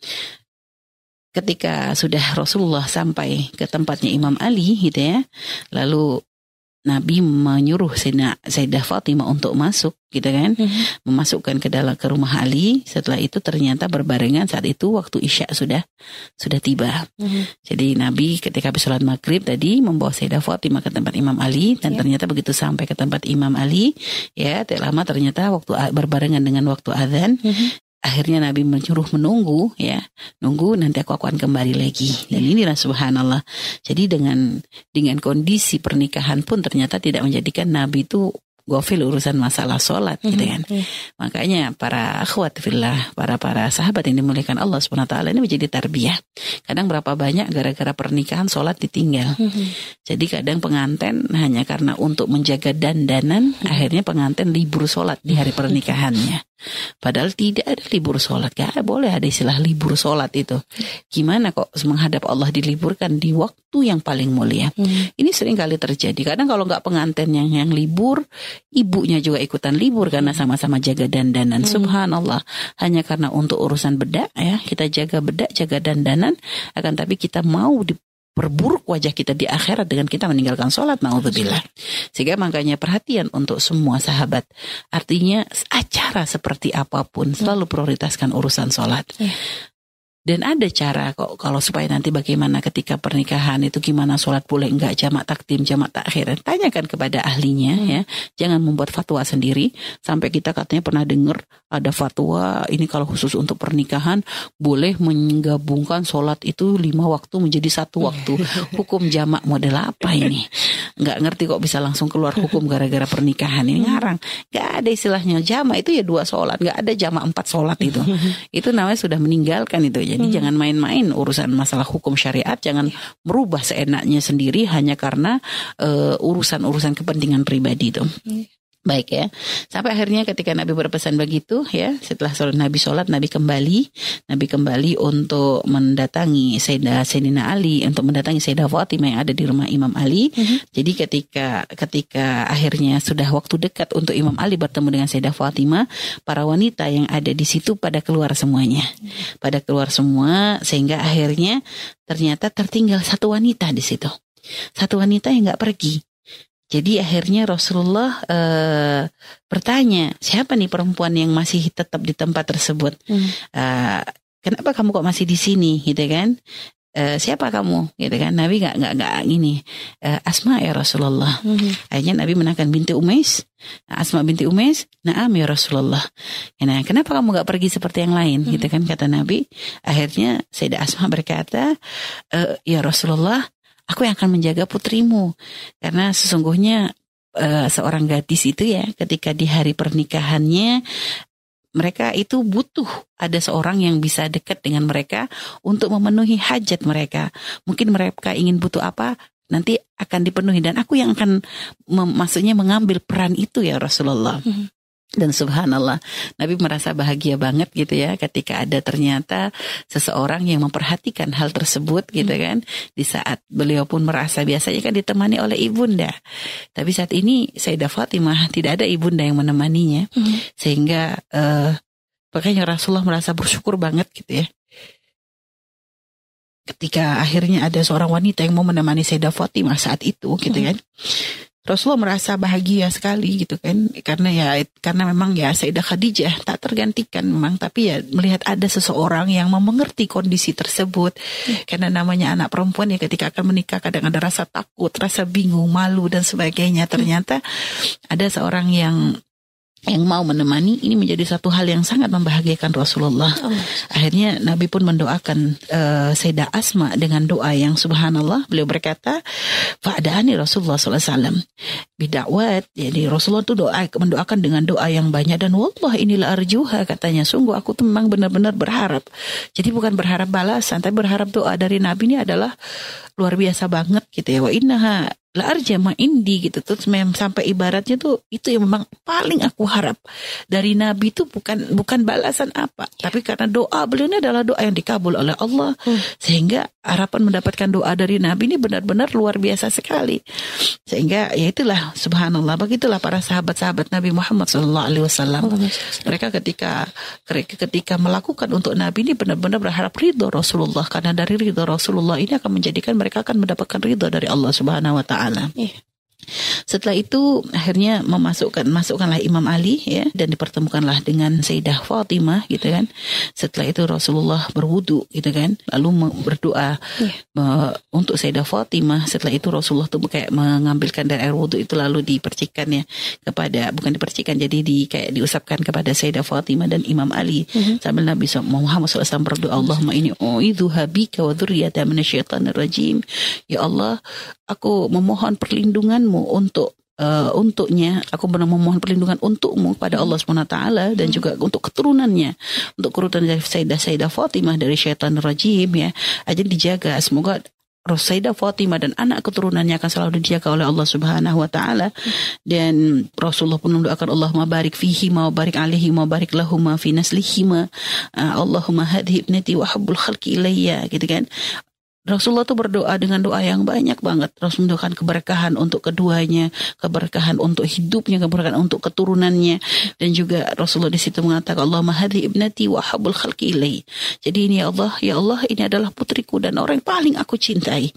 ketika sudah Rasulullah sampai ke tempatnya Imam Ali gitu ya, lalu Nabi menyuruh Sayyidah Fatimah untuk masuk gitu kan mm-hmm. memasukkan ke dalam ke rumah Ali setelah itu ternyata berbarengan saat itu waktu Isya sudah sudah tiba mm-hmm. jadi Nabi ketika habis sholat maghrib tadi membawa Sayyidah Fatimah ke tempat Imam Ali dan yeah. ternyata begitu sampai ke tempat Imam Ali ya tidak lama ternyata waktu berbarengan dengan waktu azan mm-hmm akhirnya Nabi menyuruh menunggu ya nunggu nanti aku akan kembali lagi dan inilah subhanallah jadi dengan dengan kondisi pernikahan pun ternyata tidak menjadikan Nabi itu gofil urusan masalah sholat gitu kan. Mm-hmm. Makanya para akhwat fillah, para para sahabat yang dimuliakan Allah subhanahu wa taala ini menjadi tarbiyah. Kadang berapa banyak gara-gara pernikahan sholat ditinggal. Mm-hmm. Jadi kadang pengantin hanya karena untuk menjaga dandanan, mm-hmm. akhirnya pengantin libur sholat di hari pernikahannya. Padahal tidak ada libur sholat. Gak boleh ada istilah libur sholat itu. Gimana kok menghadap Allah diliburkan di waktu yang paling mulia. Hmm. Ini sering kali terjadi. Kadang kalau nggak pengantin yang yang libur, ibunya juga ikutan libur karena sama-sama jaga dandanan. Hmm. Subhanallah. Hanya karena untuk urusan bedak ya, kita jaga bedak, jaga dandanan. Akan tapi kita mau di perburuk wajah kita di akhirat dengan kita meninggalkan sholat naudzubillah. Sehingga makanya perhatian untuk semua sahabat. Artinya acara seperti apa pun selalu prioritaskan urusan sholat. Iya. Dan ada cara kok kalau supaya nanti bagaimana ketika pernikahan itu gimana sholat boleh enggak jamak takdim jamak takhir. Tanyakan kepada ahlinya hmm. ya. Jangan membuat fatwa sendiri. Sampai kita katanya pernah dengar ada fatwa ini kalau khusus untuk pernikahan boleh menggabungkan sholat itu lima waktu menjadi satu waktu. Hukum jamak model apa ini? Enggak ngerti kok bisa langsung keluar hukum gara-gara pernikahan ini ngarang. Enggak ada istilahnya jamak itu ya dua sholat. Enggak ada jamak empat sholat itu. Itu namanya sudah meninggalkan itu jadi hmm. jangan main-main urusan masalah hukum syariat, jangan merubah seenaknya sendiri hanya karena uh, urusan-urusan kepentingan pribadi itu. Hmm. Baik ya. Sampai akhirnya ketika Nabi berpesan begitu ya, setelah sholat Nabi sholat, Nabi kembali, Nabi kembali untuk mendatangi Sayyidah Sayyidina Ali, untuk mendatangi Sayyidah Fatimah yang ada di rumah Imam Ali. Mm -hmm. Jadi ketika ketika akhirnya sudah waktu dekat untuk Imam Ali bertemu dengan Sayyidah Fatimah, para wanita yang ada di situ pada keluar semuanya. Pada keluar semua sehingga akhirnya ternyata tertinggal satu wanita di situ. Satu wanita yang nggak pergi Jadi akhirnya Rasulullah uh, bertanya, siapa nih perempuan yang masih tetap di tempat tersebut? Hmm. Uh, kenapa kamu kok masih di sini, gitu kan? Uh, siapa kamu gitu kan Nabi nggak nggak nggak ini uh, Asma ya Rasulullah mm-hmm. akhirnya Nabi menangkan binti Umais Asma binti Umais Naam ya Rasulullah nah kenapa kamu nggak pergi seperti yang lain mm-hmm. gitu kan kata Nabi akhirnya Sayyidah Asma berkata uh, ya Rasulullah aku yang akan menjaga putrimu karena sesungguhnya uh, seorang gadis itu ya ketika di hari pernikahannya mereka itu butuh ada seorang yang bisa dekat dengan mereka untuk memenuhi hajat mereka. Mungkin mereka ingin butuh apa, nanti akan dipenuhi dan aku yang akan maksudnya mengambil peran itu ya Rasulullah. Mm -hmm. Dan subhanallah, Nabi merasa bahagia banget gitu ya ketika ada ternyata seseorang yang memperhatikan hal tersebut gitu kan. Di saat beliau pun merasa biasanya kan ditemani oleh ibunda. Tapi saat ini Sayyidah Fatimah tidak ada ibunda yang menemaninya. Hmm. Sehingga uh, makanya Rasulullah merasa bersyukur banget gitu ya. Ketika akhirnya ada seorang wanita yang mau menemani Sayyidah Fatimah saat itu gitu hmm. kan. Rasulullah merasa bahagia sekali gitu kan. Karena ya karena memang ya Sayyidah Khadijah tak tergantikan memang. Tapi ya melihat ada seseorang yang mengerti kondisi tersebut. Hmm. karena namanya anak perempuan ya ketika akan menikah kadang ada rasa takut, rasa bingung, malu dan sebagainya. Ternyata ada seorang yang yang mau menemani ini menjadi satu hal yang sangat membahagiakan Rasulullah. Oh. Akhirnya Nabi pun mendoakan uh, Sayyidah Asma dengan doa yang subhanallah. Beliau berkata, "Fa'adani Rasulullah SAW bidakwat." Jadi Rasulullah itu doa mendoakan dengan doa yang banyak dan wallah inilah arjuha katanya. Sungguh aku tuh memang benar-benar berharap. Jadi bukan berharap balasan, tapi berharap doa dari Nabi ini adalah luar biasa banget gitu ya. Wa innaha la arjama indi gitu terus memang sampai ibaratnya tuh itu yang memang paling aku harap dari nabi itu bukan bukan balasan apa ya. tapi karena doa beliau ini adalah doa yang dikabul oleh Allah hmm. sehingga harapan mendapatkan doa dari nabi ini benar-benar luar biasa sekali sehingga ya itulah subhanallah begitulah para sahabat-sahabat Nabi Muhammad Shallallahu Alaihi Wasallam mereka ketika ketika melakukan untuk nabi ini benar-benar berharap ridho Rasulullah karena dari ridho Rasulullah ini akan menjadikan mereka akan mendapatkan ridho dari Allah Subhanahu Wa Taala taala. Yeah. Setelah itu akhirnya memasukkan masukkanlah Imam Ali ya dan dipertemukanlah dengan Sayyidah Fatimah gitu kan. Setelah itu Rasulullah berwudu gitu kan, lalu berdoa yeah. untuk Sayyidah Fatimah. Setelah itu Rasulullah tuh kayak mengambilkan dari air wudu itu lalu dipercikan ya kepada bukan dipercikan jadi di kayak diusapkan kepada Sayyidah Fatimah dan Imam Ali mm-hmm. sambil Nabi Muhammad SAW berdoa Allahumma ini uidhu habika wa dzurriyyata minasyaitonir rajim. Ya Allah, aku memohon perlindunganmu untuk uh, untuknya aku benar memohon perlindungan untukmu pada Allah SWT dan juga untuk keturunannya untuk keturunan dari Sayyidah Sayyidah Fatimah dari syaitan rajim ya. Aja dijaga. Semoga Sayyidah Fatimah dan anak keturunannya akan selalu dijaga oleh Allah Subhanahu wa taala. Dan Rasulullah pun mendoakan Allahumma barik fihi ma barik alaihi ma barik lahuma fi naslihi ma. Uh, Allahumma hadhi ibnati wa habbul khalqi ilayya gitu kan Rasulullah tuh berdoa dengan doa yang banyak banget. Rasul mendoakan keberkahan untuk keduanya, keberkahan untuk hidupnya, keberkahan untuk keturunannya. Dan juga Rasulullah di situ mengatakan, Allah mahadhi ibnati wa habul khalqi. Jadi ini ya Allah, ya Allah ini adalah putriku dan orang yang paling aku cintai.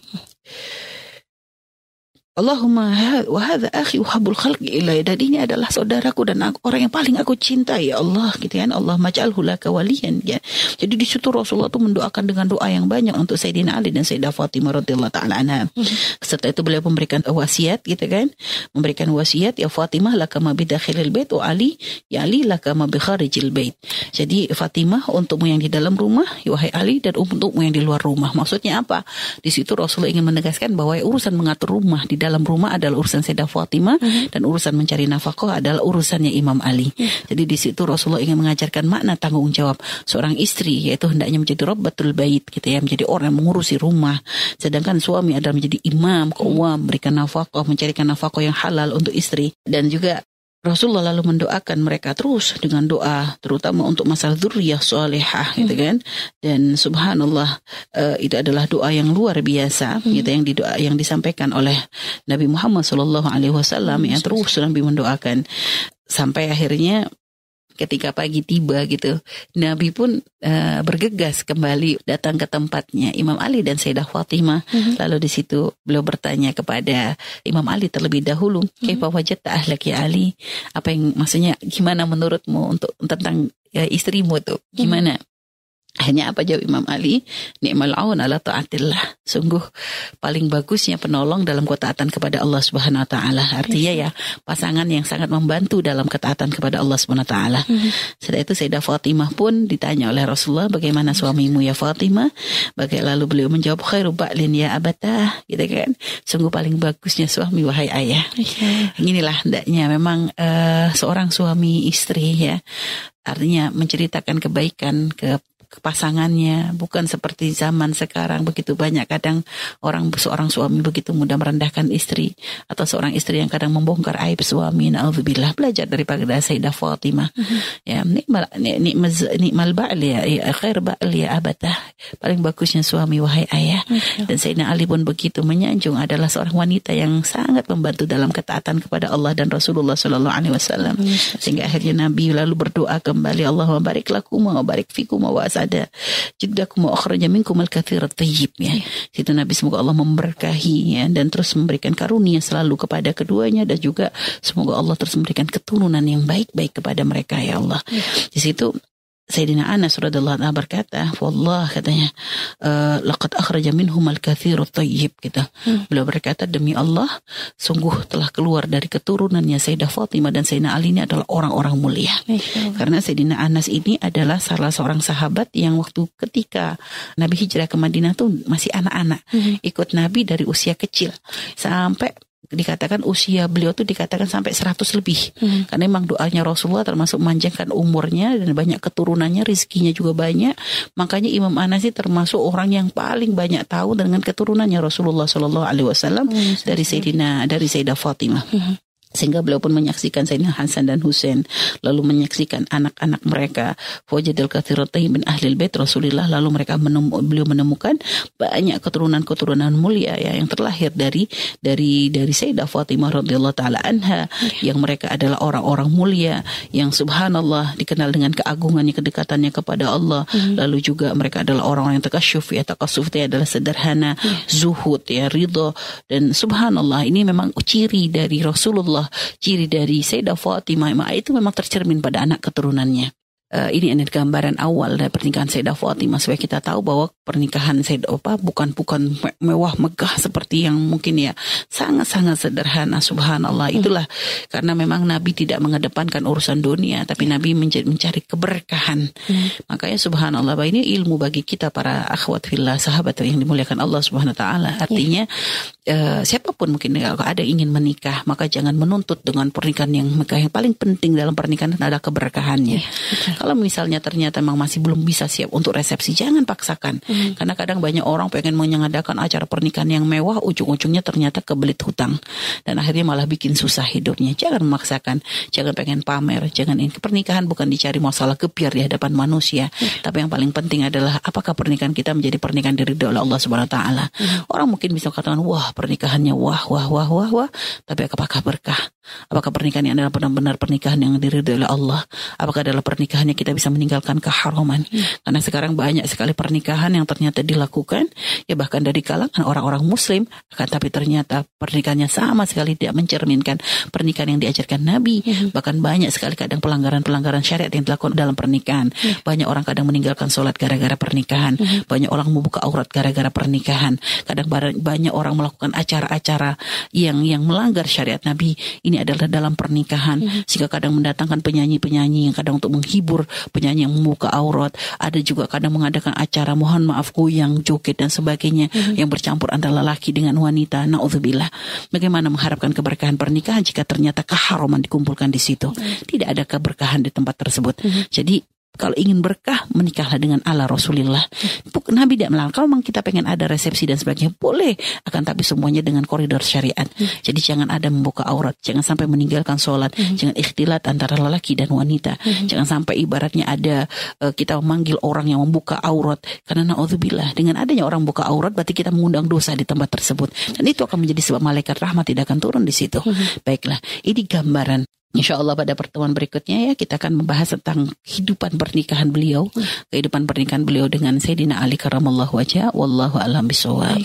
Allahumma wa hadha akhi uhabul khalqi ilai dan ini adalah saudaraku dan aku, orang yang paling aku cintai ya Allah gitu kan Allah maj'alhu laka waliyan ya. Jadi di situ Rasulullah itu mendoakan dengan doa yang banyak untuk Sayyidina Ali dan Sayyidah Fatimah radhiyallahu taala anha. Hmm. Setelah itu beliau memberikan wasiat gitu kan. Memberikan wasiat ya Fatimah laka ma bidakhilil bait wa Ali ya Ali laka ma bi kharijil bait. Jadi Fatimah untukmu yang di dalam rumah ya wahai Ali dan untukmu yang di luar rumah. Maksudnya apa? Di situ Rasulullah ingin menegaskan bahwa urusan mengatur rumah di dalam rumah adalah urusan Sayyidah Fatimah mm-hmm. dan urusan mencari nafkah adalah urusannya Imam Ali. Mm-hmm. Jadi di situ Rasulullah ingin mengajarkan makna tanggung jawab seorang istri yaitu hendaknya menjadi Rabbatul Bait gitu ya, menjadi orang yang mengurusi rumah. Sedangkan suami adalah menjadi imam, keuam, memberikan nafkah, mencarikan nafkah yang halal untuk istri dan juga Rasulullah lalu mendoakan mereka terus dengan doa terutama untuk masalah dzurriyyah salihah gitu hmm. gitu kan dan subhanallah uh, itu adalah doa yang luar biasa hmm. gitu yang didoa yang disampaikan oleh Nabi Muhammad sallallahu alaihi wasallam hmm. yang terus Nabi mendoakan sampai akhirnya ketika pagi tiba gitu, Nabi pun uh, bergegas kembali datang ke tempatnya Imam Ali dan Sayyidah Fatimah. Mm-hmm. Lalu di situ beliau bertanya kepada Imam Ali terlebih dahulu, mm-hmm. "Kaifa wajadta ahlak ya Ali?" Apa yang maksudnya gimana menurutmu untuk tentang ya, istrimu tuh? Gimana? Mm-hmm. Hanya apa jawab Imam Ali? Ni'mal aun ala ta'atillah. Sungguh paling bagusnya penolong dalam ketaatan kepada Allah Subhanahu wa taala. Artinya ya pasangan yang sangat membantu dalam ketaatan kepada Allah Subhanahu wa taala. Hmm. Setelah itu Sayyidah Fatimah pun ditanya oleh Rasulullah, "Bagaimana suamimu ya Fatimah?" Bagaimana lalu beliau menjawab, "Khairu ba'lin ya abatah." Gitu kan. Sungguh paling bagusnya suami wahai ayah. Inilah hendaknya memang uh, seorang suami istri ya. Artinya menceritakan kebaikan ke pasangannya, bukan seperti zaman sekarang begitu banyak kadang orang seorang suami begitu mudah merendahkan istri atau seorang istri yang kadang membongkar aib suami. Nauzubillah belajar daripada Sayyidah Fatimah. Mm-hmm. Ya, nikmal nikmal nikmal ba'al ya, ya khair ba'al ya abatah. Paling bagusnya suami wahai ayah. Dan Sayyidina Ali pun begitu menyanjung adalah seorang wanita yang sangat membantu dalam ketaatan kepada Allah dan Rasulullah Shallallahu alaihi wasallam. Mm-hmm. Sehingga akhirnya Nabi lalu berdoa kembali Allah barik lakum wa barik fikum wa ada jiddakum wa akhraja minkum al-katsir tayyib ya. Situ Nabi semoga Allah memberkahi ya dan terus memberikan karunia selalu kepada keduanya dan juga semoga Allah terus memberikan keturunan yang baik-baik kepada mereka ya Allah. Ya. Di situ Sayyidina Anas radhiyallahu anhu berkata, "Wallah katanya, uh, laqad akhraja minhum al-katsir thayyib gitu. Hmm. Beliau berkata, "Demi Allah, sungguh telah keluar dari keturunannya Sayyidah Fatimah dan Sayyidina Ali ini adalah orang-orang mulia." Karena Sayyidina Anas ini adalah salah seorang sahabat yang waktu ketika Nabi hijrah ke Madinah tuh masih anak-anak, hmm. ikut Nabi dari usia kecil sampai dikatakan usia beliau tuh dikatakan sampai 100 lebih. Hmm. Karena memang doanya Rasulullah termasuk manjangkan umurnya dan banyak keturunannya, rizkinya juga banyak. Makanya Imam Anas termasuk orang yang paling banyak tahu dengan keturunannya Rasulullah Shallallahu alaihi wasallam hmm, dari Sayyidina dari Sayyidah Fatimah. Hmm sehingga beliau pun menyaksikan Sayyidina Hasan dan Husain lalu menyaksikan anak-anak mereka wajadil katsiratain bin ahli bait Rasulullah lalu mereka menemu, beliau menemukan banyak keturunan-keturunan mulia ya yang terlahir dari dari dari Sayyidah Fatimah radhiyallahu taala anha yang mereka adalah orang-orang mulia yang subhanallah dikenal dengan keagungannya kedekatannya kepada Allah hmm. lalu juga mereka adalah orang-orang yang takasyuf ya takasuf itu adalah sederhana hmm. zuhud ya ridho dan subhanallah ini memang ciri dari Rasulullah ciri dari Sayyidah Fatimah itu memang tercermin pada anak keturunannya uh, ini adalah gambaran awal dari pernikahan Sayyidah Fatimah supaya kita tahu bahwa pernikahan Sayyidah apa bukan bukan mewah megah seperti yang mungkin ya sangat-sangat sederhana subhanallah hmm. itulah karena memang Nabi tidak mengedepankan urusan dunia tapi. Nabi mencari, mencari keberkahan hmm. makanya subhanallah ini ilmu bagi kita para akhwat fillah sahabat yang dimuliakan Allah Subhanahu wa taala artinya ya. Uh, siapa pun mungkin kalau ada ingin menikah maka jangan menuntut dengan pernikahan yang megah yang paling penting dalam pernikahan adalah keberkahannya ya, kalau misalnya ternyata memang masih belum bisa siap untuk resepsi, jangan paksakan. Hmm. Karena kadang banyak orang pengen mengadakan acara pernikahan yang mewah, ujung-ujungnya ternyata kebelit hutang. Dan akhirnya malah bikin susah hidupnya. Jangan memaksakan, jangan pengen pamer, jangan ini. Pernikahan bukan dicari masalah kepiar di hadapan manusia. Hmm. Tapi yang paling penting adalah apakah pernikahan kita menjadi pernikahan dari Allah Subhanahu wa taala. Hmm. Orang mungkin bisa katakan, "Wah, pernikahannya wah, wah, wah, wah, wah." Tapi apakah berkah? Apakah pernikahan ini adalah benar-benar pernikahan yang diridhoi oleh Allah? Apakah adalah pernikahan kita bisa meninggalkan keharaman. Hmm. Karena sekarang banyak sekali pernikahan yang ternyata dilakukan ya bahkan dari kalangan orang-orang muslim akan tapi ternyata pernikahannya sama sekali tidak mencerminkan pernikahan yang diajarkan Nabi. Hmm. Bahkan banyak sekali kadang pelanggaran-pelanggaran syariat yang dilakukan dalam pernikahan. Hmm. Banyak orang kadang meninggalkan sholat gara-gara pernikahan. Hmm. Banyak orang membuka aurat gara-gara pernikahan. Kadang banyak orang melakukan acara-acara yang yang melanggar syariat Nabi. Ini adalah dalam pernikahan. Hmm. Sehingga kadang mendatangkan penyanyi-penyanyi yang kadang untuk menghibur penyanyi yang membuka aurat, ada juga kadang mengadakan acara mohon maafku yang joget dan sebagainya mm-hmm. yang bercampur antara lelaki dengan wanita. Nauzubillah. Bagaimana mengharapkan keberkahan pernikahan jika ternyata keharaman dikumpulkan di situ? Mm-hmm. Tidak ada keberkahan di tempat tersebut. Mm-hmm. Jadi kalau ingin berkah, menikahlah dengan Allah Rasulullah. Nabi tidak melarang. Kalau memang kita pengen ada resepsi dan sebagainya, boleh. Akan tapi semuanya dengan koridor syariat. Hmm. Jadi jangan ada membuka aurat. Jangan sampai meninggalkan sholat. Hmm. Jangan ikhtilat antara lelaki dan wanita. Hmm. Jangan sampai ibaratnya ada uh, kita memanggil orang yang membuka aurat. Karena na'udzubillah. Dengan adanya orang buka aurat, berarti kita mengundang dosa di tempat tersebut. Dan itu akan menjadi sebab malaikat rahmat tidak akan turun di situ. Hmm. Baiklah, ini gambaran Insya Allah pada pertemuan berikutnya ya kita akan membahas tentang kehidupan pernikahan beliau, kehidupan pernikahan beliau dengan Sayyidina Ali karamallahu wajah, wallahu alam bisawab.